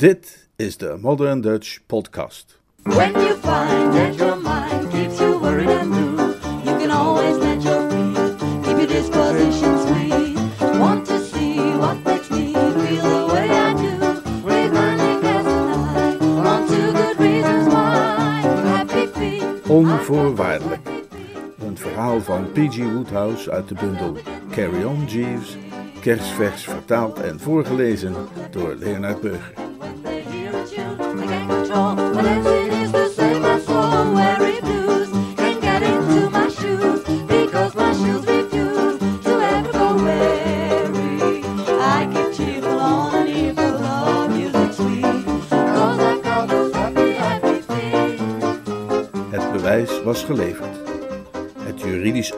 Dit is de Modern Dutch Podcast. When you find that your mind keeps you worried and blue, you can always let your feet keep your disposition sweet. Want to see what makes me feel the way I do? We're running as I on two good reasons why. Happy feet. Onvoorwaardelijk. Een verhaal van P.G. Woodhouse uit de bundel Carry On Jeeves, kerstvers vertaald en voorgelezen door Leonard Beuger.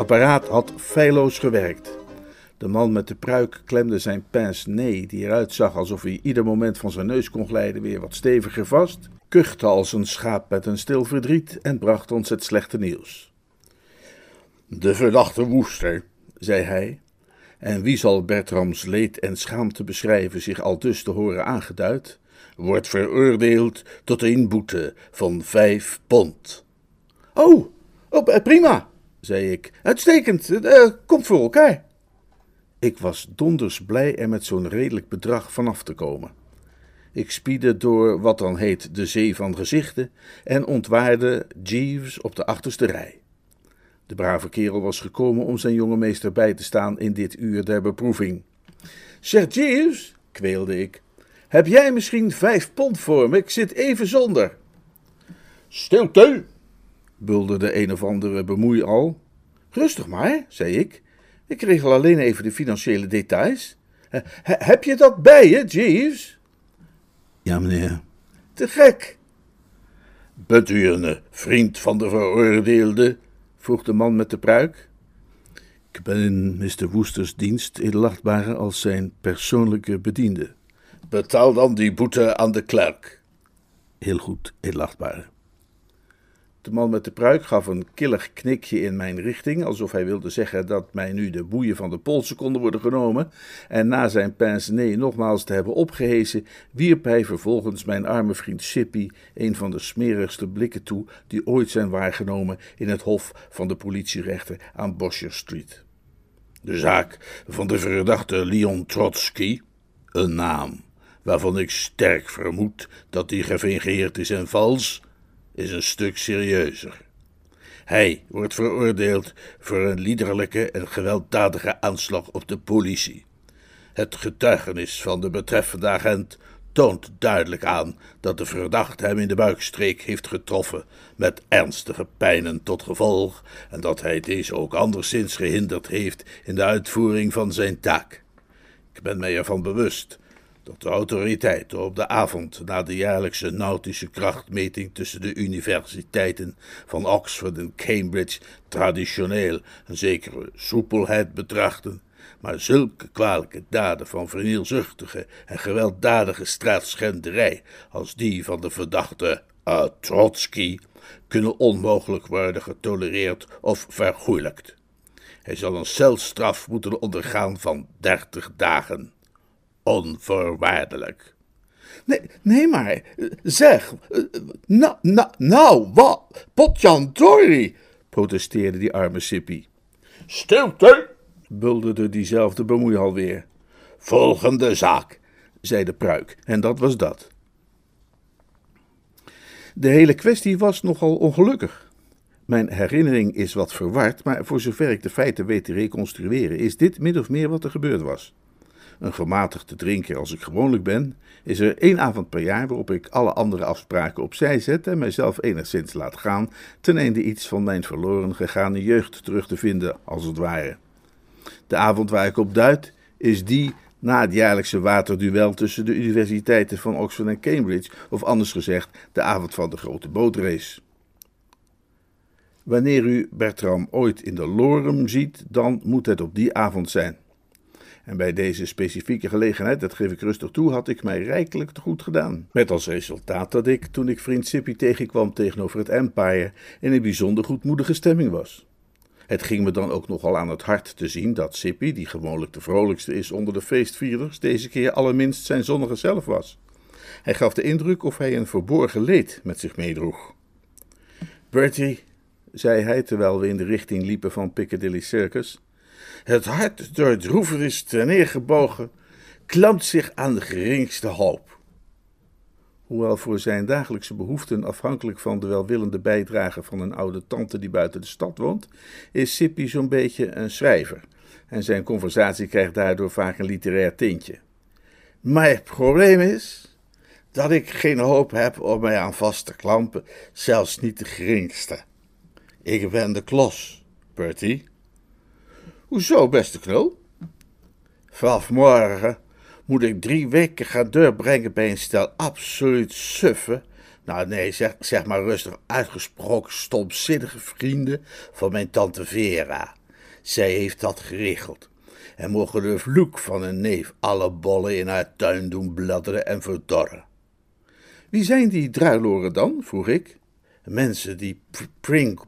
Apparaat had feilloos gewerkt. De man met de pruik klemde zijn pince nee, die eruit zag alsof hij ieder moment van zijn neus kon glijden, weer wat steviger vast, kuchte als een schaap met een stil verdriet en bracht ons het slechte nieuws. De verdachte woester, zei hij, en wie zal Bertrams leed en schaamte beschrijven zich al dus te horen aangeduid, wordt veroordeeld tot een boete van vijf pond. Oh, oh eh, prima, zei ik. Uitstekend, eh, komt voor elkaar. Ik was donders blij er met zo'n redelijk bedrag vanaf te komen. Ik spiedde door wat dan heet de zee van gezichten en ontwaarde Jeeves op de achterste rij. De brave kerel was gekomen om zijn jonge meester bij te staan in dit uur der beproeving. Zeg Jeeves, kweelde ik, heb jij misschien vijf pond voor me? Ik zit even zonder. Stilte, bulderde een of andere bemoei al. Rustig maar, zei ik. Ik regel alleen even de financiële details. He- heb je dat bij je, Jeeves? Ja, meneer. Te gek. Bent u een vriend van de veroordeelde? vroeg de man met de pruik. Ik ben in Mr. Woesters dienst, edelachtbare, als zijn persoonlijke bediende. Betaal dan die boete aan de klerk. Heel goed, edelachtbare. De man met de pruik gaf een killig knikje in mijn richting, alsof hij wilde zeggen dat mij nu de boeien van de polsen konden worden genomen, en na zijn pince nez nogmaals te hebben opgehezen, wierp hij vervolgens mijn arme vriend Sippy een van de smerigste blikken toe die ooit zijn waargenomen in het hof van de politierechter aan Bosher Street. De zaak van de verdachte Leon Trotsky, een naam waarvan ik sterk vermoed dat die gefingeerd is en vals, is een stuk serieuzer. Hij wordt veroordeeld voor een liederlijke en gewelddadige aanslag op de politie. Het getuigenis van de betreffende agent toont duidelijk aan dat de verdachte hem in de buikstreek heeft getroffen met ernstige pijnen tot gevolg en dat hij deze ook anderszins gehinderd heeft in de uitvoering van zijn taak. Ik ben mij ervan bewust dat de autoriteiten op de avond na de jaarlijkse nautische krachtmeting tussen de universiteiten van Oxford en Cambridge traditioneel een zekere soepelheid betrachten, maar zulke kwalijke daden van vernielzuchtige en gewelddadige straatschenderij als die van de verdachte uh, Trotsky kunnen onmogelijk worden getolereerd of vergoeilijkt. Hij zal een celstraf moeten ondergaan van dertig dagen onvoorwaardelijk. Nee, nee maar, eh, zeg, nou, nou, nou, wat, potjandori, protesteerde die arme Sippy. Stilte, bulderde diezelfde bemoei alweer. Volgende zaak, zei de pruik, en dat was dat. De hele kwestie was nogal ongelukkig. Mijn herinnering is wat verward, maar voor zover ik de feiten weet te reconstrueren, is dit min of meer wat er gebeurd was een gematigde drinker als ik gewoonlijk ben, is er één avond per jaar waarop ik alle andere afspraken opzij zet en mijzelf enigszins laat gaan, ten einde iets van mijn verloren gegane jeugd terug te vinden, als het ware. De avond waar ik op duid, is die na het jaarlijkse waterduel tussen de universiteiten van Oxford en Cambridge, of anders gezegd, de avond van de grote bootrace. Wanneer u Bertram ooit in de Lorem ziet, dan moet het op die avond zijn. En bij deze specifieke gelegenheid, dat geef ik rustig toe, had ik mij rijkelijk te goed gedaan. Met als resultaat dat ik, toen ik vriend Sippy tegenkwam tegenover het Empire, in een bijzonder goedmoedige stemming was. Het ging me dan ook nogal aan het hart te zien dat Sippy, die gewoonlijk de vrolijkste is onder de feestvierders, deze keer allerminst zijn zonnige zelf was. Hij gaf de indruk of hij een verborgen leed met zich meedroeg. Bertie, zei hij terwijl we in de richting liepen van Piccadilly Circus, het hart door het droevenis neergebogen, klampt zich aan de geringste hoop. Hoewel voor zijn dagelijkse behoeften afhankelijk van de welwillende bijdrage van een oude tante die buiten de stad woont, is Sippy zo'n beetje een schrijver. En zijn conversatie krijgt daardoor vaak een literair tintje. Het probleem is dat ik geen hoop heb om mij aan vast te klampen, zelfs niet de geringste. Ik ben de klos, Bertie. Hoezo, beste knul? Vanaf morgen moet ik drie weken gaan doorbrengen bij een stel absoluut suffe, nou nee, zeg, zeg maar rustig uitgesproken stomzinnige vrienden van mijn tante Vera. Zij heeft dat geregeld. En mogen de vloek van een neef alle bollen in haar tuin doen bladderen en verdorren. Wie zijn die druiloren dan? vroeg ik. Mensen die pr pring,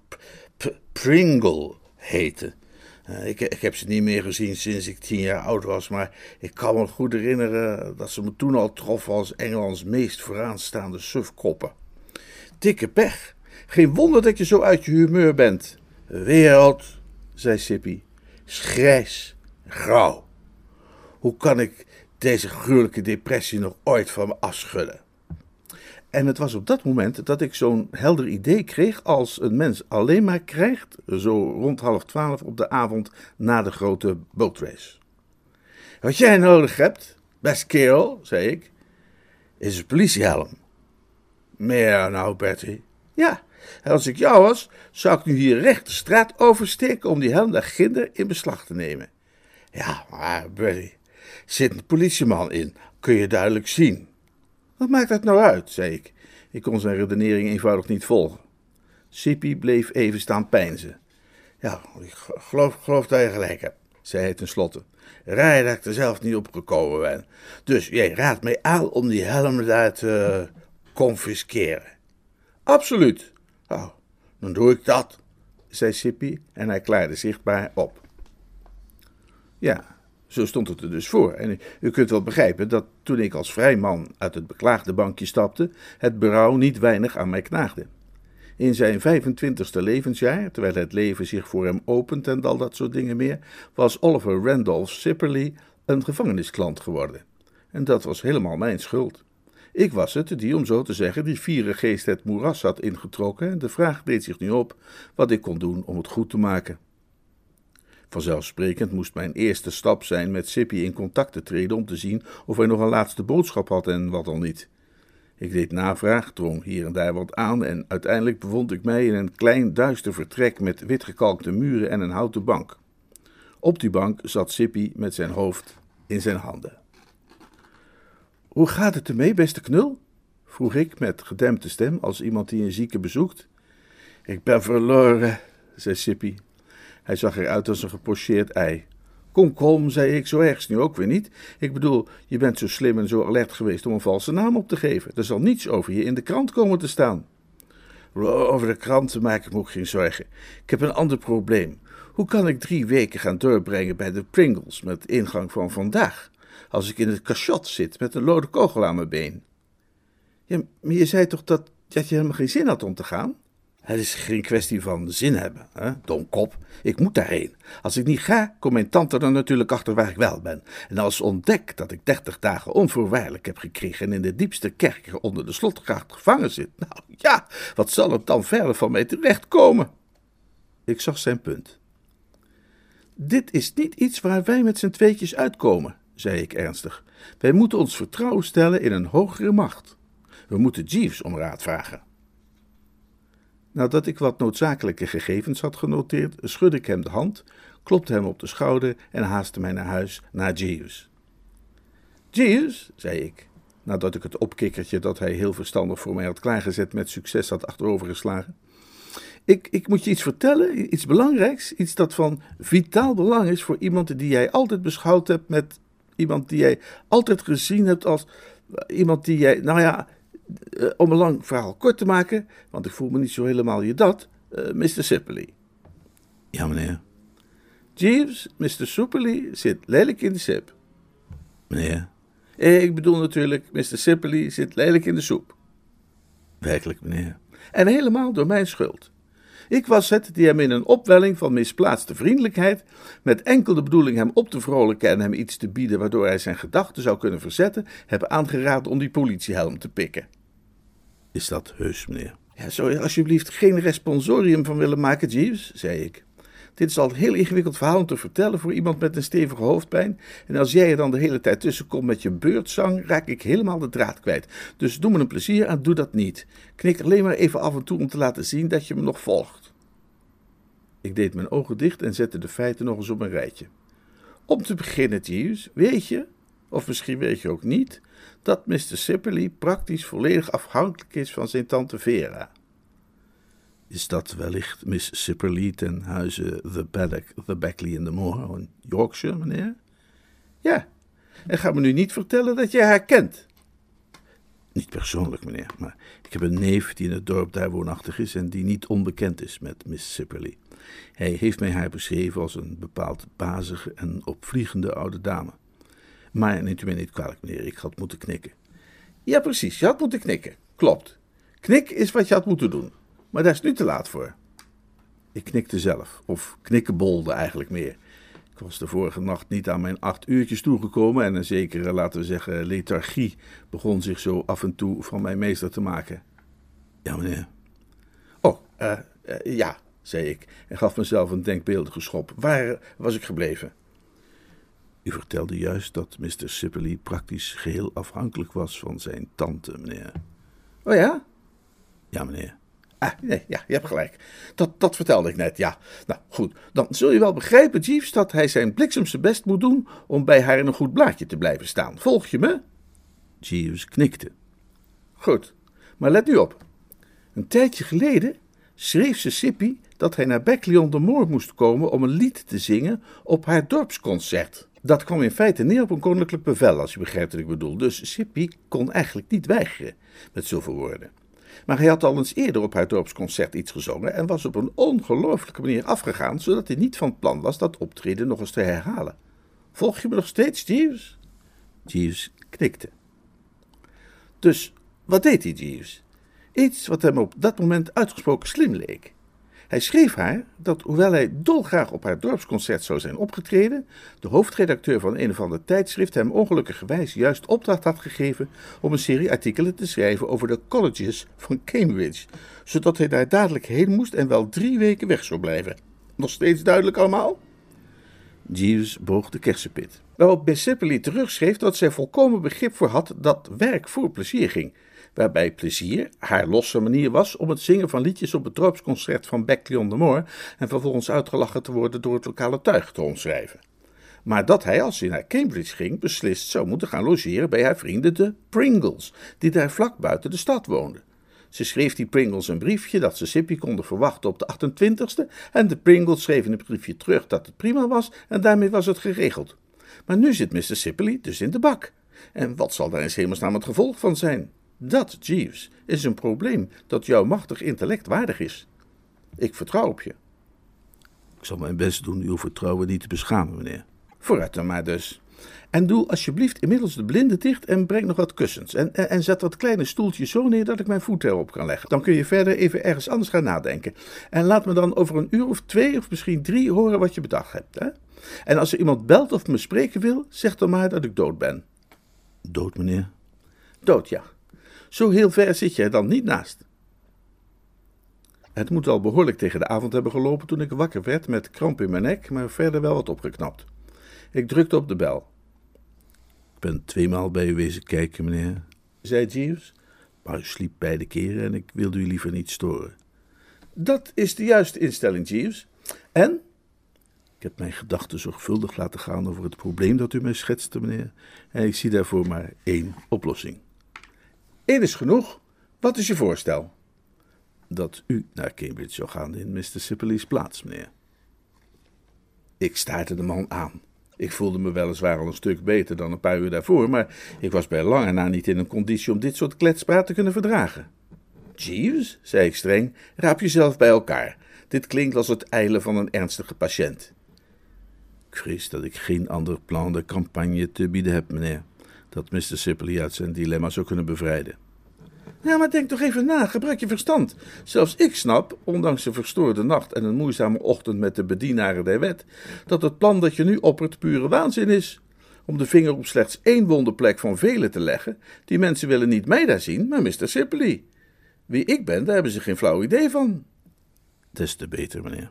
pr Pringle heten. Uh, ik, ik, heb ze niet meer gezien sinds ik tien jaar oud was, maar ik kan me goed herinneren dat ze me toen al troffen als Engelands meest vooraanstaande sufkoppen. Dikke pech. Geen wonder dat je zo uit je humeur bent. Wereld, zei Sippy, is grijs. Hoe kan ik deze gruwelijke depressie nog ooit van me afschudden? En het was op dat moment dat ik zo'n helder idee kreeg als een mens alleen maar krijgt, zo rond half twaalf op de avond na de grote bootrace. Wat jij nodig hebt, best kerel, zei ik, is een politiehelm. Meer nou, Bertie. Ja, en als ik jou was, zou ik nu hier recht de straat oversteken om die helm daar ginder in beslag te nemen. Ja, maar Bertie, zit een politieman in, kun je duidelijk zien. Wat maakt dat nou uit, zei ik. Ik kon zijn redenering eenvoudig niet volgen. Sippy bleef even staan peinzen. Ja, ik geloof, geloof dat je gelijk hebt, zei hij tenslotte. Rij dat ik er zelf niet op gekomen ben. Dus jij raadt mij aan om die helm daar te confisceren. Absoluut. Oh, dan doe ik dat, zei Sippy en hij klaarde zichtbaar op. Ja, zo stond het er dus voor. En u kunt wel begrijpen dat toen ik als vrij man uit het beklaagde bankje stapte, het berouw niet weinig aan mij knaagde. In zijn 25ste levensjaar, terwijl het leven zich voor hem opent en al dat soort dingen meer, was Oliver Randolph Sipperley een gevangenisklant geworden. En dat was helemaal mijn schuld. Ik was het die, om zo te zeggen, die vieren geest het moeras had ingetrokken en de vraag deed zich nu op wat ik kon doen om het goed te maken. Vanzelfsprekend moest mijn eerste stap zijn met Sippy in contact te treden om te zien of hij nog een laatste boodschap had en wat al niet. Ik deed navraag, drong hier en daar wat aan en uiteindelijk bevond ik mij in een klein duister vertrek met witgekalkte muren en een houten bank. Op die bank zat Sippy met zijn hoofd in zijn handen. Hoe gaat het ermee, beste knul? vroeg ik met gedempte stem als iemand die een zieke bezoekt. Ik ben verloren, zei Sippy hij zag eruit als een gepocheerd ei. Kom, kom, zei ik, zo erg nu ook weer niet. Ik bedoel, je bent zo slim en zo alert geweest om een valse naam op te geven. Er zal niets over je in de krant komen te staan. Over de kranten maak ik me ook geen zorgen. Ik heb een ander probleem. Hoe kan ik drie weken gaan doorbrengen bij de Pringles met ingang van vandaag, als ik in het cachot zit met een lode kogel aan mijn been? Ja, maar je zei toch dat, dat je helemaal geen zin had om te gaan? Het is geen kwestie van zin hebben, hè? domkop. Ik moet daarheen. Als ik niet ga, komt mijn tante er natuurlijk achter waar ik wel ben. En als ze ontdekt dat ik dertig dagen onvoorwaardelijk heb gekregen en in de diepste kerker onder de slotgracht gevangen zit, nou ja, wat zal er dan verder van mij terechtkomen? Ik zag zijn punt. Dit is niet iets waar wij met z'n tweetjes uitkomen, zei ik ernstig. Wij moeten ons vertrouwen stellen in een hogere macht. We moeten Jeeves om raad vragen. Nadat ik wat noodzakelijke gegevens had genoteerd, schudde ik hem de hand, klopte hem op de schouder en haastte mij naar huis, naar Jeeves. Jeeves, zei ik, nadat ik het opkikkertje dat hij heel verstandig voor mij had klaargezet met succes had achterovergeslagen. Ik, ik moet je iets vertellen, iets belangrijks, iets dat van vitaal belang is voor iemand die jij altijd beschouwd hebt met iemand die jij altijd gezien hebt als iemand die jij, nou ja, uh, om een lang verhaal kort te maken, want ik voel me niet zo helemaal je dat, uh, Mr. Sipperley. Ja, meneer. Jeeves, Mr. Supperley zit lelijk in de sip. Meneer, Ik bedoel natuurlijk, Mr. Sipley zit lelijk in de soep. Werkelijk, meneer. En helemaal door mijn schuld. Ik was het die hem in een opwelling van misplaatste vriendelijkheid, met enkel de bedoeling hem op te vrolijken en hem iets te bieden waardoor hij zijn gedachten zou kunnen verzetten, heb aangeraden om die politiehelm te pikken. Is dat heus, meneer? Ja, zou je alsjeblieft geen responsorium van willen maken, Jeeves, zei ik. Dit is al een heel ingewikkeld verhaal om te vertellen voor iemand met een stevige hoofdpijn. En als jij er dan de hele tijd tussen komt met je beurtzang, raak ik helemaal de draad kwijt. Dus doe me een plezier en doe dat niet. Knik alleen maar even af en toe om te laten zien dat je me nog volgt. Ik deed mijn ogen dicht en zette de feiten nog eens op een rijtje. Om te beginnen, Jeeves, weet je, of misschien weet je ook niet, dat Mr. Sipperley praktisch volledig afhankelijk is van zijn tante Vera. Is dat wellicht Miss Sipperley ten huize The Paddock, The Beckley in the Moor in Yorkshire, meneer? Ja, en ga me nu niet vertellen dat jij haar kent. Niet persoonlijk, meneer, maar ik heb een neef die in het dorp daar woonachtig is en die niet onbekend is met Miss Sipperley. Hij heeft mij haar beschreven als een bepaald bazige en opvliegende oude dame. Maar neemt u mij niet kwalijk, meneer, ik had moeten knikken. Ja, precies, je had moeten knikken. Klopt. Knik is wat je had moeten doen. Maar daar is nu te laat voor. Ik knikte zelf, of knikkenbolde eigenlijk meer. Ik was de vorige nacht niet aan mijn acht uurtjes toegekomen en een zekere, laten we zeggen, lethargie begon zich zo af en toe van mijn meester te maken. Ja, meneer. Oh, eh, eh, ja, zei ik en gaf mezelf een denkbeeldige schop. Waar was ik gebleven? U vertelde juist dat Mr. Sippely praktisch geheel afhankelijk was van zijn tante, meneer. Oh ja? Ja, meneer. Ah, nee, ja, je hebt gelijk. Dat, dat vertelde ik net, ja. Nou, goed. Dan zul je wel begrijpen, Jeeves, dat hij zijn bliksemse best moet doen om bij haar in een goed blaadje te blijven staan. Volg je me? Jeeves knikte. Goed, maar let nu op. Een tijdje geleden schreef ze Sippy dat hij naar Beckley on the Moor moest komen om een lied te zingen op haar dorpsconcert. Dat kwam in feite neer op een koninklijk bevel, als je begrijpt wat ik bedoel. Dus Sippy kon eigenlijk niet weigeren, met zoveel woorden. Maar hij had al eens eerder op haar dorpsconcert iets gezongen en was op een ongelooflijke manier afgegaan, zodat hij niet van plan was dat optreden nog eens te herhalen. Volg je me nog steeds, Jeeves? Jeeves knikte. Dus wat deed hij, Jeeves? Iets wat hem op dat moment uitgesproken slim leek. Hij schreef haar dat, hoewel hij dolgraag op haar dorpsconcert zou zijn opgetreden, de hoofdredacteur van een of ander tijdschrift hem ongelukkigerwijs juist opdracht had gegeven om een serie artikelen te schrijven over de colleges van Cambridge, zodat hij daar dadelijk heen moest en wel drie weken weg zou blijven. Nog steeds duidelijk allemaal? Jeeves boog de kersenpit. Waarop Bessepeli terugschreef dat zij volkomen begrip voor had dat werk voor plezier ging waarbij plezier haar losse manier was om het zingen van liedjes op het dorpsconcert van Beckley on the Moor en vervolgens uitgelachen te worden door het lokale tuig te omschrijven. Maar dat hij, als hij naar Cambridge ging, beslist zou moeten gaan logeren bij haar vrienden de Pringles, die daar vlak buiten de stad woonden. Ze schreef die Pringles een briefje dat ze Sippy konden verwachten op de 28ste en de Pringles schreven een briefje terug dat het prima was en daarmee was het geregeld. Maar nu zit Mr. Sippely dus in de bak. En wat zal daar in hemelsnaam het gevolg van zijn? Dat, Jeeves, is een probleem dat jouw machtig intellect waardig is. Ik vertrouw op je. Ik zal mijn best doen uw vertrouwen niet te beschamen, meneer. Vooruit dan maar dus. En doe alsjeblieft inmiddels de blinden dicht en breng nog wat kussens. En, en, en zet dat kleine stoeltje zo neer dat ik mijn voet erop kan leggen. Dan kun je verder even ergens anders gaan nadenken. En laat me dan over een uur of twee of misschien drie horen wat je bedacht hebt. Hè? En als er iemand belt of me spreken wil, zeg dan maar dat ik dood ben. Dood, meneer? Dood, ja. Zo heel ver zit jij dan niet naast. Het moet al behoorlijk tegen de avond hebben gelopen toen ik wakker werd met kramp in mijn nek, maar verder wel wat opgeknapt. Ik drukte op de bel. Ik ben tweemaal bij u wezen kijken, meneer, zei Jeeves, maar u sliep beide keren en ik wilde u liever niet storen. Dat is de juiste instelling, Jeeves. En? Ik heb mijn gedachten zorgvuldig laten gaan over het probleem dat u mij schetste, meneer, en ik zie daarvoor maar één oplossing. Eén is genoeg. Wat is je voorstel? Dat u naar Cambridge zou gaan in Mr. Sippely's plaats, meneer. Ik staarde de man aan. Ik voelde me weliswaar al een stuk beter dan een paar uur daarvoor, maar ik was bij lange na niet in een conditie om dit soort kletspraat te kunnen verdragen. Jeeves, zei ik streng, raap jezelf bij elkaar. Dit klinkt als het eilen van een ernstige patiënt. Ik dat ik geen ander plan de campagne te bieden heb, meneer. Dat Mr. Sipley uit zijn dilemma zou kunnen bevrijden. Ja, maar denk toch even na, gebruik je verstand. Zelfs ik snap, ondanks een verstoorde nacht en een moeizame ochtend met de bedienaren der wet, dat het plan dat je nu oppert pure waanzin is. Om de vinger op slechts één wonderplek van vele te leggen, die mensen willen niet mij daar zien, maar Mr. Sipley. Wie ik ben, daar hebben ze geen flauw idee van. Des te beter, meneer.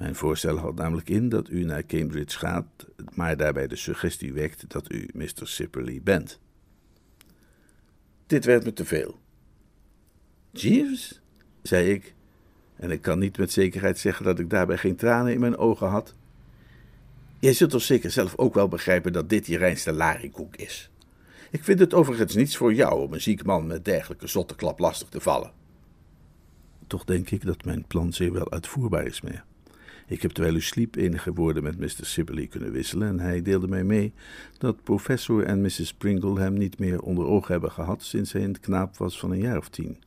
Mijn voorstel houdt namelijk in dat u naar Cambridge gaat, maar daarbij de suggestie wekt dat u Mr. Sipperley bent. Dit werd me te veel. Jeeves, zei ik, en ik kan niet met zekerheid zeggen dat ik daarbij geen tranen in mijn ogen had. Jij zult toch zeker zelf ook wel begrijpen dat dit je reinste larikoek is. Ik vind het overigens niets voor jou om een ziek man met dergelijke zotteklap lastig te vallen. Toch denk ik dat mijn plan zeer wel uitvoerbaar is, meneer. Ik heb terwijl u sliep enige woorden met Mr. Sibley kunnen wisselen en hij deelde mij mee dat professor en Mrs. Pringle hem niet meer onder ogen hebben gehad sinds hij een knaap was van een jaar of tien.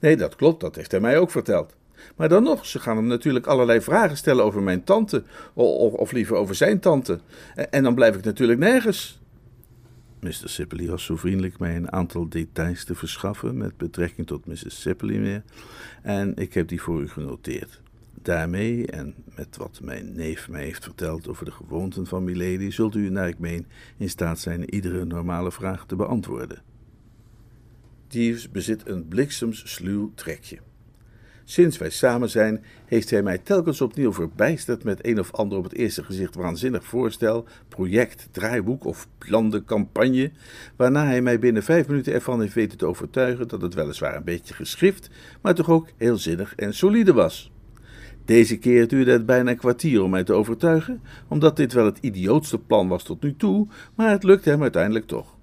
Nee, dat klopt, dat heeft hij mij ook verteld. Maar dan nog, ze gaan hem natuurlijk allerlei vragen stellen over mijn tante, of, of liever over zijn tante. En, dan blijf ik natuurlijk nergens. Mr. Sipley was zo vriendelijk mij een aantal details te verschaffen met betrekking tot Mrs. Sipley meer, en ik heb die voor u genoteerd. Daarmee, en met wat mijn neef mij heeft verteld over de gewoonten van Milady, zult u, naar ik meen, in staat zijn iedere normale vraag te beantwoorden. Jeeves bezit een bliksemsluw trekje. Sinds wij samen zijn, heeft hij mij telkens opnieuw verbijsterd met een of ander op het eerste gezicht waanzinnig voorstel, project, draaiboek of plan de campagne, waarna hij mij binnen vijf minuten ervan heeft weten te overtuigen dat het weliswaar een beetje geschrift, maar toch ook heel zinnig en solide was. Deze keer duurde het bijna een kwartier om mij te overtuigen, omdat dit wel het idiootste plan was tot nu toe, maar het lukte hem uiteindelijk toch.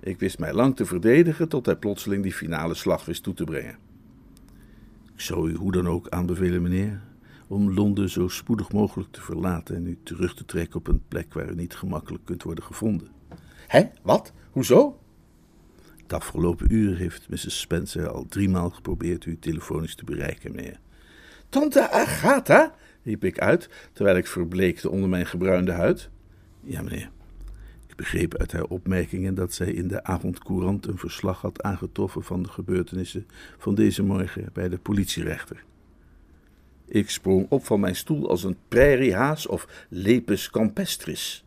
Ik wist mij lang te verdedigen tot hij plotseling die finale slag wist toe te brengen. Ik zou u hoe dan ook aanbevelen, meneer, om Londen zo spoedig mogelijk te verlaten en u terug te trekken op een plek waar u niet gemakkelijk kunt worden gevonden. Hé, wat? Hoezo? Het afgelopen uur heeft Mrs. Spencer al driemaal geprobeerd u telefonisch te bereiken, meneer. Tante Agatha? riep ik uit, terwijl ik verbleekte onder mijn gebruinde huid. Ja, meneer. Ik begreep uit haar opmerkingen dat zij in de avondcourant een verslag had aangetroffen van de gebeurtenissen van deze morgen bij de politierechter. Ik sprong op van mijn stoel als een prairiehaas of lepus campestris.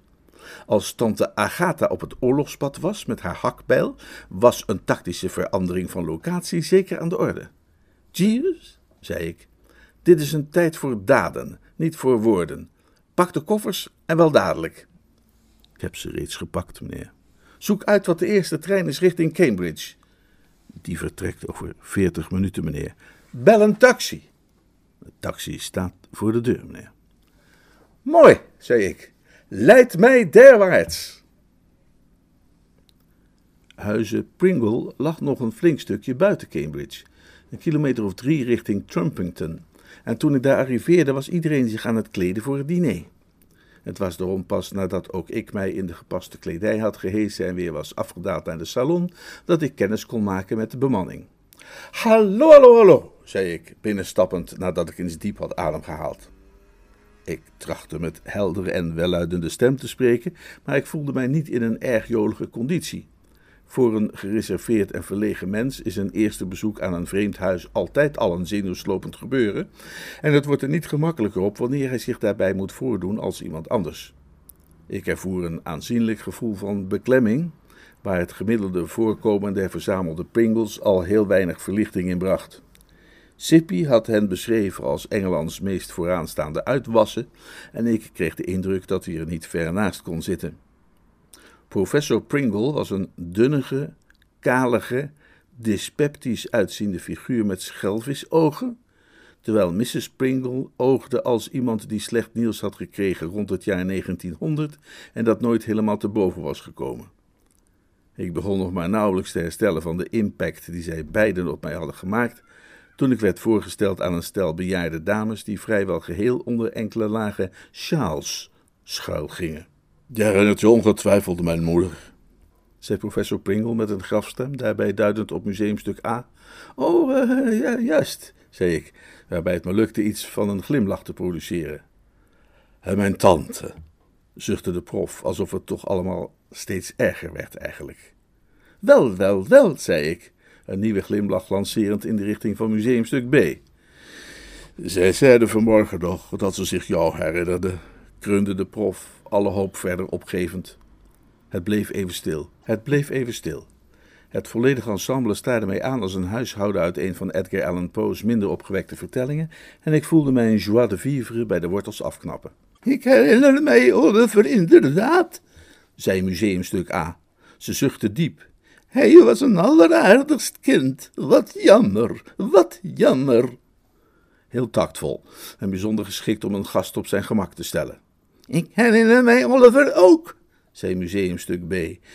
Als tante Agatha op het oorlogspad was met haar hakbijl, was een tactische verandering van locatie zeker aan de orde. Jeeves, zei ik, dit is een tijd voor daden, niet voor woorden. Pak de koffers en wel dadelijk. Ik heb ze reeds gepakt, meneer. Zoek uit wat de eerste trein is richting Cambridge. Die vertrekt over veertig minuten, meneer. Bel een taxi. De taxi staat voor de deur, meneer. Mooi, zei ik. Leid mij derwaarts. Huizen Pringle lag nog een flink stukje buiten Cambridge, een kilometer of drie richting Trumpington. En toen ik daar arriveerde, was iedereen zich aan het kleden voor het diner. Het was daarom pas nadat ook ik mij in de gepaste kledij had gehesen en weer was afgedaald naar de salon, dat ik kennis kon maken met de bemanning. Hallo, hallo, hallo, zei ik, binnenstappend nadat ik eens diep had adem gehaald. Ik trachtte met heldere en welluidende stem te spreken, maar ik voelde mij niet in een erg jolige conditie. Voor een gereserveerd en verlegen mens is een eerste bezoek aan een vreemd huis altijd al een zenuwslopend gebeuren, en het wordt er niet gemakkelijker op wanneer hij zich daarbij moet voordoen als iemand anders. Ik ervoer een aanzienlijk gevoel van beklemming, waar het gemiddelde voorkomen der verzamelde Pringles al heel weinig verlichting in bracht. Sippy had hen beschreven als Engelands meest vooraanstaande uitwassen, en ik kreeg de indruk dat hij er niet ver naast kon zitten. Professor Pringle was een dunnige, kalige, dyspeptisch uitziende figuur met schelvisogen, terwijl Mrs. Pringle oogde als iemand die slecht nieuws had gekregen rond het jaar 1900 en dat nooit helemaal te boven was gekomen. Ik begon nog maar nauwelijks te herstellen van de impact die zij beiden op mij hadden gemaakt, toen ik werd voorgesteld aan een stel bejaarde dames die vrijwel geheel onder enkele lage sjaals schuilgingen. Je herinnert je ongetwijfeld mijn moeder, zei professor Pringle met een grafstem, daarbij duidend op museumstuk A. Oh, uh, ja, juist, zei ik, waarbij het me lukte iets van een glimlach te produceren. En mijn tante, zuchtte de prof, alsof het toch allemaal steeds erger werd eigenlijk. Wel, wel, wel, zei ik, een nieuwe glimlach lancerend in de richting van museumstuk B. Zij zeiden vanmorgen nog dat ze zich jou herinnerde, kreunde de prof, alle hoop verder opgevend. Het bleef even stil. Het bleef even stil. Het volledige ensemble staarde mij aan als een huishouden uit een van Edgar Allan Poe's minder opgewekte vertellingen en ik voelde mij een joie de vivre bij de wortels afknappen. Ik herinner mij Oliver inderdaad, zei museumstuk A. Ze zuchtte diep. Hij was een alleraardigst kind. Wat jammer, wat jammer. Heel tactvol en bijzonder geschikt om een gast op zijn gemak te stellen. Ik herinner mij Oliver ook, zei museumstuk B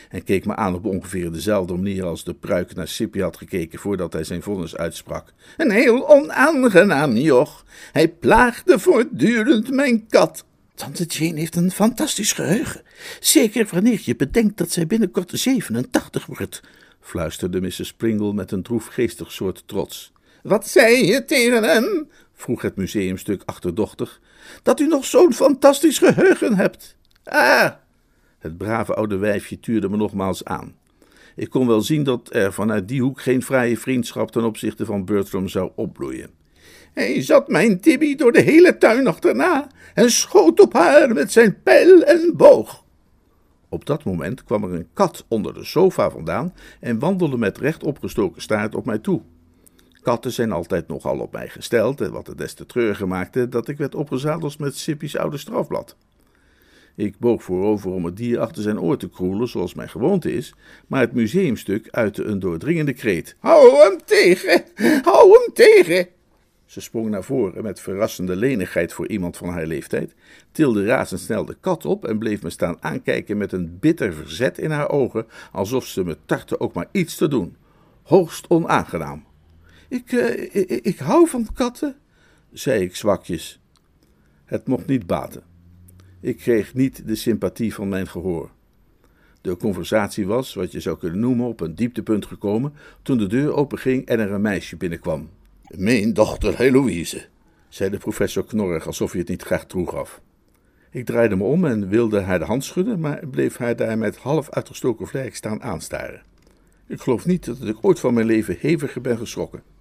en keek me aan op ongeveer dezelfde manier als de pruik naar Sippy had gekeken voordat hij zijn vonnis uitsprak. Een heel onaangenaam joch. Hij plaagde voortdurend mijn kat. Tante Jane heeft een fantastisch geheugen. Zeker wanneer je bedenkt dat zij binnenkort 87 wordt, fluisterde Mrs. Pringle met een droefgeestig soort trots. Wat zei je tegen hem? vroeg het museumstuk achterdochtig. Dat u nog zo'n fantastisch geheugen hebt. Ah! Het brave oude wijfje tuurde me nogmaals aan. Ik kon wel zien dat er vanuit die hoek geen vrije vriendschap ten opzichte van Bertram zou opbloeien. Hij zat mijn Tibby door de hele tuin achterna en schoot op haar met zijn pijl en boog. Op dat moment kwam er een kat onder de sofa vandaan en wandelde met recht opgestoken staart op mij toe. Katten zijn altijd nogal op mij gesteld, en wat het des te treuriger maakte dat ik werd opgezadeld met Sippy's oude strafblad. Ik boog voorover om het dier achter zijn oor te kroelen, zoals mijn gewoonte is, maar het museumstuk uitte een doordringende kreet. Hou hem tegen! Hou hem tegen! Ze sprong naar voren met verrassende lenigheid voor iemand van haar leeftijd, tilde razendsnel de kat op en bleef me staan aankijken met een bitter verzet in haar ogen, alsof ze me tartte ook maar iets te doen. Hoogst onaangenaam. Ik, uh, ik, ik hou van katten, zei ik zwakjes. Het mocht niet baten. Ik kreeg niet de sympathie van mijn gehoor. De conversatie was, wat je zou kunnen noemen, op een dieptepunt gekomen toen de deur openging en er een meisje binnenkwam. Mijn dochter Heloïse, zei de professor knorrig, alsof hij het niet graag toegaf. Ik draaide me om en wilde haar de hand schudden, maar bleef haar daar met half uitgestoken vlerk staan aanstaren. Ik geloof niet dat ik ooit van mijn leven heviger ben geschrokken.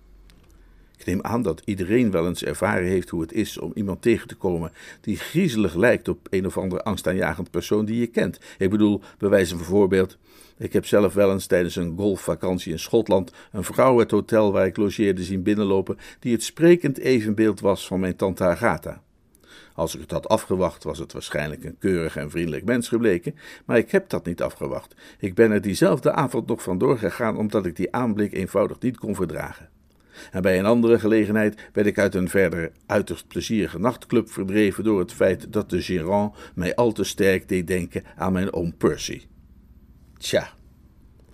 Ik neem aan dat iedereen wel eens ervaren heeft hoe het is om iemand tegen te komen die griezelig lijkt op een of andere angstaanjagend persoon die je kent. Ik bedoel, bij wijze van voorbeeld, ik heb zelf wel eens tijdens een golfvakantie in Schotland een vrouw het hotel waar ik logeerde zien binnenlopen die het sprekend evenbeeld was van mijn tante Agatha. Als ik het had afgewacht, was het waarschijnlijk een keurig en vriendelijk mens gebleken, maar ik heb dat niet afgewacht. Ik ben er diezelfde avond nog vandoor gegaan omdat ik die aanblik eenvoudig niet kon verdragen. En bij een andere gelegenheid werd ik uit een verder uiterst plezierige nachtclub verdreven door het feit dat de gérant mij al te sterk deed denken aan mijn oom Percy. Tja,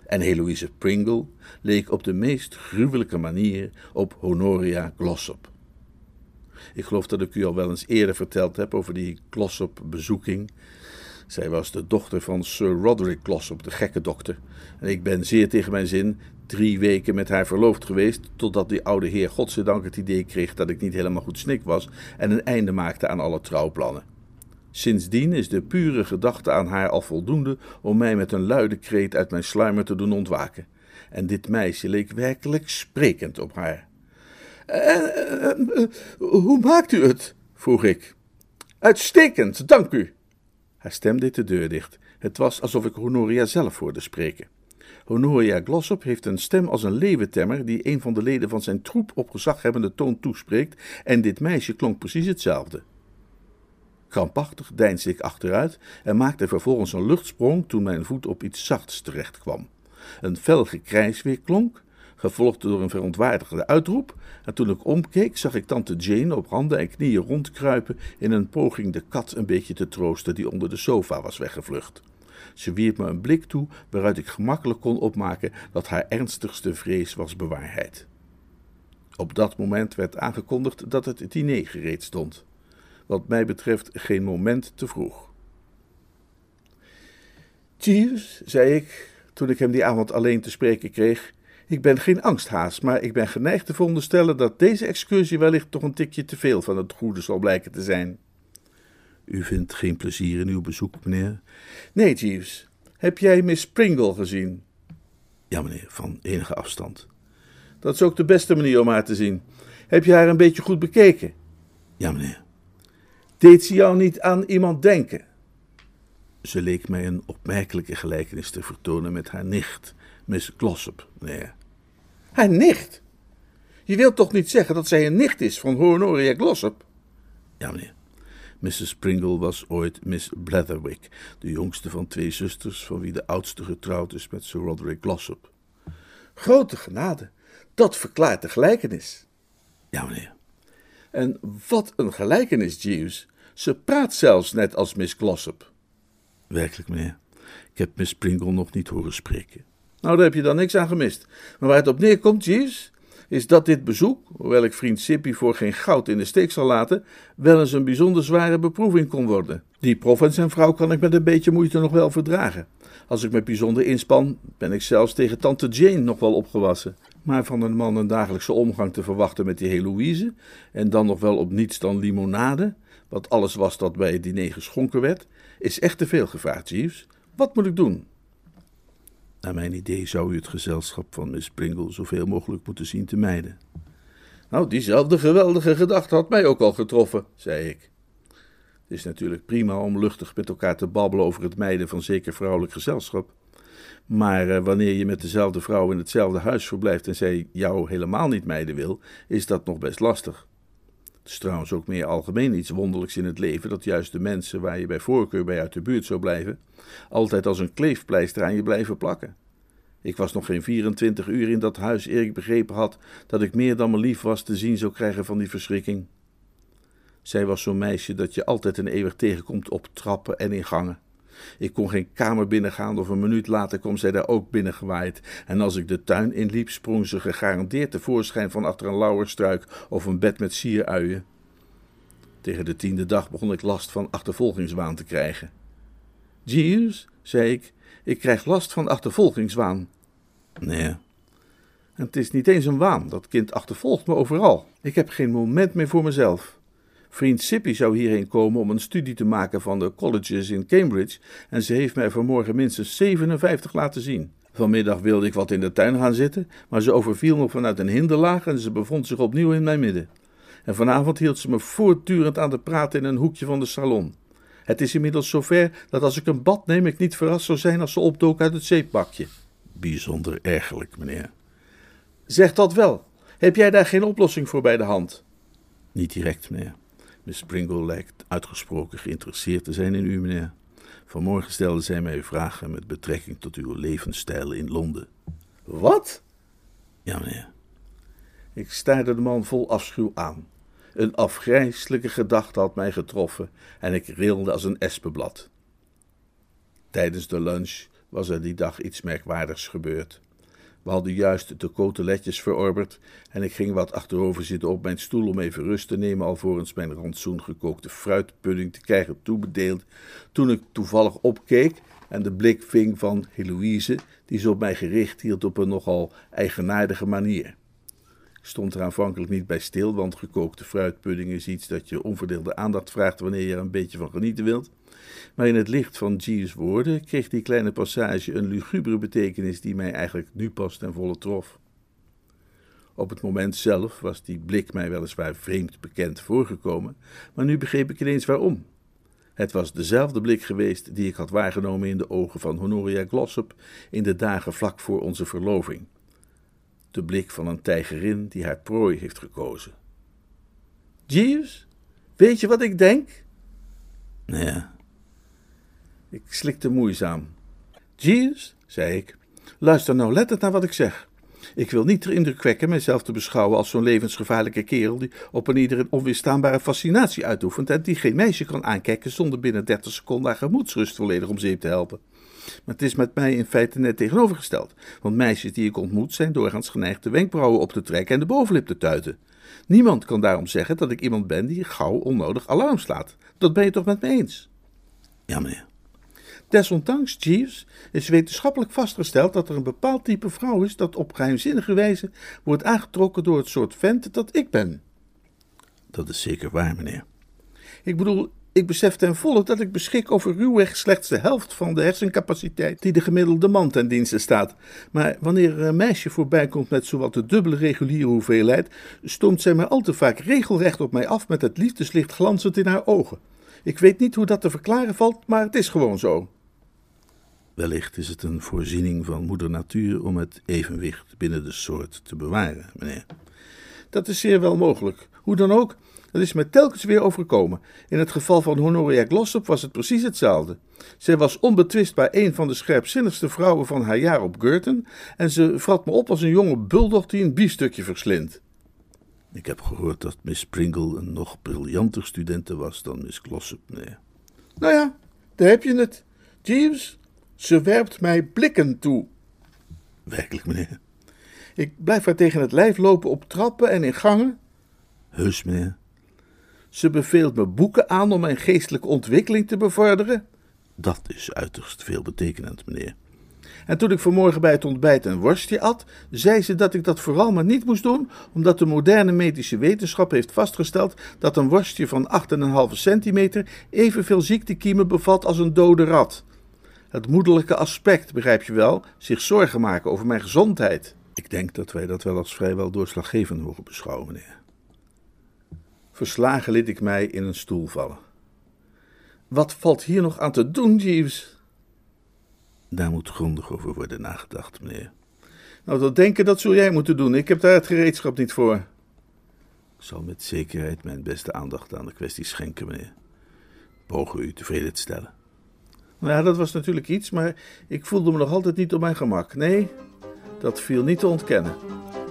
en Heloïse Pringle leek op de meest gruwelijke manier op Honoria Glossop. Ik geloof dat ik u al wel eens eerder verteld heb over die Glossop-bezoeking. Zij was de dochter van Sir Roderick Glossop, de gekke dokter. En ik ben zeer tegen mijn zin drie weken met haar verloofd geweest, totdat die oude heer godzijdank het idee kreeg dat ik niet helemaal goed snik was en een einde maakte aan alle trouwplannen. Sindsdien is de pure gedachte aan haar al voldoende om mij met een luide kreet uit mijn sluimer te doen ontwaken. En dit meisje leek werkelijk sprekend op haar. Uh, uh, hoe maakt u het? vroeg ik. Uitstekend, dank u. Haar stem deed de deur dicht. Het was alsof ik Honoria zelf hoorde spreken. Honoria Glossop heeft een stem als een leeuwentemmer die een van de leden van zijn troep op gezaghebbende toon toespreekt, en dit meisje klonk precies hetzelfde. Krampachtig deinsde ik achteruit en maakte vervolgens een luchtsprong toen mijn voet op iets zachts terecht kwam. Een fel gekrijs weer klonk, gevolgd door een verontwaardigde uitroep, en toen ik omkeek zag ik tante Jane op handen en knieën rondkruipen in een poging de kat een beetje te troosten die onder de sofa was weggevlucht. Ze wierp me een blik toe waaruit ik gemakkelijk kon opmaken dat haar ernstigste vrees was bewaarheid. Op dat moment werd aangekondigd dat het diner gereed stond. Wat mij betreft geen moment te vroeg. Jeeves, zei ik, toen ik hem die avond alleen te spreken kreeg, ik ben geen angsthaas, maar ik ben geneigd te veronderstellen dat deze excursie wellicht toch een tikje te veel van het goede zal blijken te zijn. U vindt geen plezier in uw bezoek, meneer? Nee, Jeeves. Heb jij Miss Pringle gezien? Ja, meneer, van enige afstand. Dat is ook de beste manier om haar te zien. Heb je haar een beetje goed bekeken? Ja, meneer. Deed ze jou niet aan iemand denken? Ze leek mij een opmerkelijke gelijkenis te vertonen met haar nicht, Miss Glossop, meneer. Haar nicht? Je wilt toch niet zeggen dat zij een nicht is van Honoria Glossop? Ja, meneer. Mrs. Pringle was ooit Miss Bletherwick, de jongste van twee zusters, van wie de oudste getrouwd is met Sir Roderick Glossop. Grote genade, dat verklaart de gelijkenis. Ja, meneer. En wat een gelijkenis, Jeeves. Ze praat zelfs net als Miss Glossop. Werkelijk, meneer. Ik heb Miss Pringle nog niet horen spreken. Nou, daar heb je dan niks aan gemist. Maar waar het op neerkomt, Jeeves, is dat dit bezoek, hoewel ik vriend Sippy voor geen goud in de steek zal laten, wel eens een bijzonder zware beproeving kon worden. Die prof en zijn vrouw kan ik met een beetje moeite nog wel verdragen. Als ik me bijzonder inspan, ben ik zelfs tegen tante Jane nog wel opgewassen. Maar van een man een dagelijkse omgang te verwachten met die Heloïse, en dan nog wel op niets dan limonade, wat alles was dat bij het diner geschonken werd, is echt te veel gevraagd, Jeeves. Wat moet ik doen? Naar mijn idee zou u het gezelschap van Miss Pringle zoveel mogelijk moeten zien te mijden. Nou, diezelfde geweldige gedachte had mij ook al getroffen, zei ik. Het is natuurlijk prima om luchtig met elkaar te babbelen over het mijden van zeker vrouwelijk gezelschap. Maar eh, wanneer je met dezelfde vrouw in hetzelfde huis verblijft en zij jou helemaal niet mijden wil, is dat nog best lastig. Het is trouwens ook meer algemeen iets wonderlijks in het leven dat juist de mensen waar je bij voorkeur bij uit de buurt zou blijven, altijd als een kleefpleister aan je blijven plakken. Ik was nog geen 24 uur in dat huis eer ik begrepen had dat ik meer dan me lief was te zien zou krijgen van die verschrikking. Zij was zo'n meisje dat je altijd en eeuwig tegenkomt op trappen en in gangen. Ik kon geen kamer binnengaan of een minuut later kwam zij daar ook binnengewaaid. En als ik de tuin inliep, sprong ze gegarandeerd tevoorschijn van achter een lauwerstruik of een bed met sieruien. Tegen de tiende dag begon ik last van achtervolgingswaan te krijgen. Jeeves, zei ik, ik krijg last van achtervolgingswaan. Nee, En het is niet eens een waan, dat kind achtervolgt me overal. Ik heb geen moment meer voor mezelf. Vriend Sippy zou hierheen komen om een studie te maken van de colleges in Cambridge en ze heeft mij vanmorgen minstens 57 laten zien. Vanmiddag wilde ik wat in de tuin gaan zitten, maar ze overviel me vanuit een hinderlaag en ze bevond zich opnieuw in mijn midden. En vanavond hield ze me voortdurend aan de praat in een hoekje van de salon. Het is inmiddels zover dat als ik een bad neem, ik niet verrast zou zijn als ze opdook uit het zeepbakje. bijzonder ergerlijk, meneer. Zeg dat wel. Heb jij daar geen oplossing voor bij de hand? Niet direct, meneer. Miss Pringle lijkt uitgesproken geïnteresseerd te zijn in u, meneer. Vanmorgen stelde zij mij vragen met betrekking tot uw levensstijl in Londen. Wat? Ja, meneer. Ik staarde de man vol afschuw aan. Een afgrijselijke gedachte had mij getroffen en ik rilde als een espenblad. Tijdens de lunch was er die dag iets merkwaardigs gebeurd. We hadden juist de coteletjes verorberd en ik ging wat achterover zitten op mijn stoel om even rust te nemen alvorens mijn rantsoen gekookte fruitpudding te krijgen toebedeeld, toen ik toevallig opkeek en de blik ving van Heloïse, die ze op mij gericht hield op een nogal eigenaardige manier. Stond er aanvankelijk niet bij stil, want gekookte fruitpudding is iets dat je onverdeelde aandacht vraagt wanneer je er een beetje van genieten wilt. Maar in het licht van Jeeves' woorden kreeg die kleine passage een lugubere betekenis die mij eigenlijk nu pas ten volle trof. Op het moment zelf was die blik mij weliswaar vreemd bekend voorgekomen, maar nu begreep ik ineens waarom. Het was dezelfde blik geweest die ik had waargenomen in de ogen van Honoria Glossop in de dagen vlak voor onze verloving. De blik van een tijgerin die haar prooi heeft gekozen. Jeeves, weet je wat ik denk? Nee, Ik slikte moeizaam. Jeeves, zei ik, luister nou lettend naar wat ik zeg. Ik wil niet de indruk wekken mijzelf te beschouwen als zo'n levensgevaarlijke kerel die op een ieder een onweerstaanbare fascinatie uitoefent en die geen meisje kan aankijken zonder binnen 30 seconden haar gemoedsrust volledig om zeep te helpen. Maar het is met mij in feite net tegenovergesteld, want meisjes die ik ontmoet zijn doorgaans geneigd de wenkbrauwen op te trekken en de bovenlip te tuiten. Niemand kan daarom zeggen dat ik iemand ben die gauw onnodig alarm slaat. Dat ben je toch met me eens? ja, meneer. Desondanks, Jeeves, is wetenschappelijk vastgesteld dat er een bepaald type vrouw is dat op geheimzinnige wijze wordt aangetrokken door het soort vent dat ik ben. Dat is zeker waar, meneer. Ik bedoel, Ik besef ten volle dat ik beschik over ruwweg slechts de helft van de hersencapaciteit die de gemiddelde man ten dienste staat. Maar wanneer een meisje voorbij komt met zowat de dubbele reguliere hoeveelheid, stoomt zij mij al te vaak regelrecht op mij af met het liefdeslicht glanzend in haar ogen. Ik weet niet hoe dat te verklaren valt, maar het is gewoon zo. Wellicht is het een voorziening van moeder natuur om het evenwicht binnen de soort te bewaren, meneer. Dat is zeer wel mogelijk. Hoe dan ook, dat is me telkens weer overkomen. In het geval van Honoria Glossop was het precies hetzelfde. Zij was onbetwistbaar een van de scherpzinnigste vrouwen van haar jaar op Gurton en ze vrat me op als een jonge bulldog die een biefstukje verslindt. Ik heb gehoord dat Miss Pringle een nog briljanter studente was dan Miss Glossop, meneer. Nou ja, daar heb je het. Jeeves, ze werpt mij blikken toe. Werkelijk, meneer. Ik blijf haar tegen het lijf lopen op trappen en in gangen. Heus, meneer. Ze beveelt me boeken aan om mijn geestelijke ontwikkeling te bevorderen. Dat is uiterst veelbetekenend, meneer. En toen ik vanmorgen bij het ontbijt een worstje at, zei ze dat ik dat vooral maar niet moest doen, omdat de moderne medische wetenschap heeft vastgesteld dat een worstje van 8,5 centimeter evenveel ziektekiemen bevat als een dode rat. Het moederlijke aspect, begrijp je wel, zich zorgen maken over mijn gezondheid. Ik denk dat wij dat wel als vrijwel doorslaggevend mogen beschouwen, meneer. Verslagen liet ik mij in een stoel vallen. Wat valt hier nog aan te doen, Jeeves? Daar moet grondig over worden nagedacht, meneer. Nou, dat denken, dat zul jij moeten doen. Ik heb daar het gereedschap niet voor. Ik zal met zekerheid mijn beste aandacht aan de kwestie schenken, meneer. Pogen u tevreden te stellen. Nou dat was natuurlijk iets, maar ik voelde me nog altijd niet op mijn gemak. Nee, dat viel niet te ontkennen.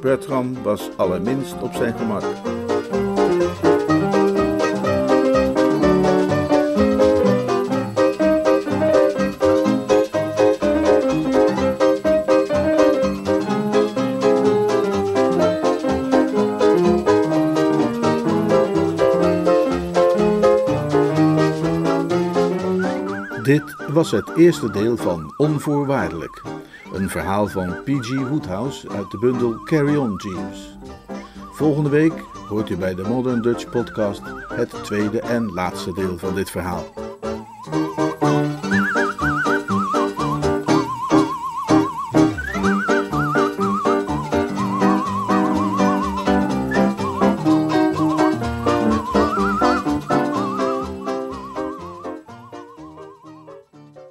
Bertram was allerminst op zijn gemak. Was het eerste deel van Onvoorwaardelijk. Een verhaal van P.G. Woodhouse uit de bundel Carry On Jeeves. Volgende week hoort u bij de Modern Dutch Podcast het tweede en laatste deel van dit verhaal.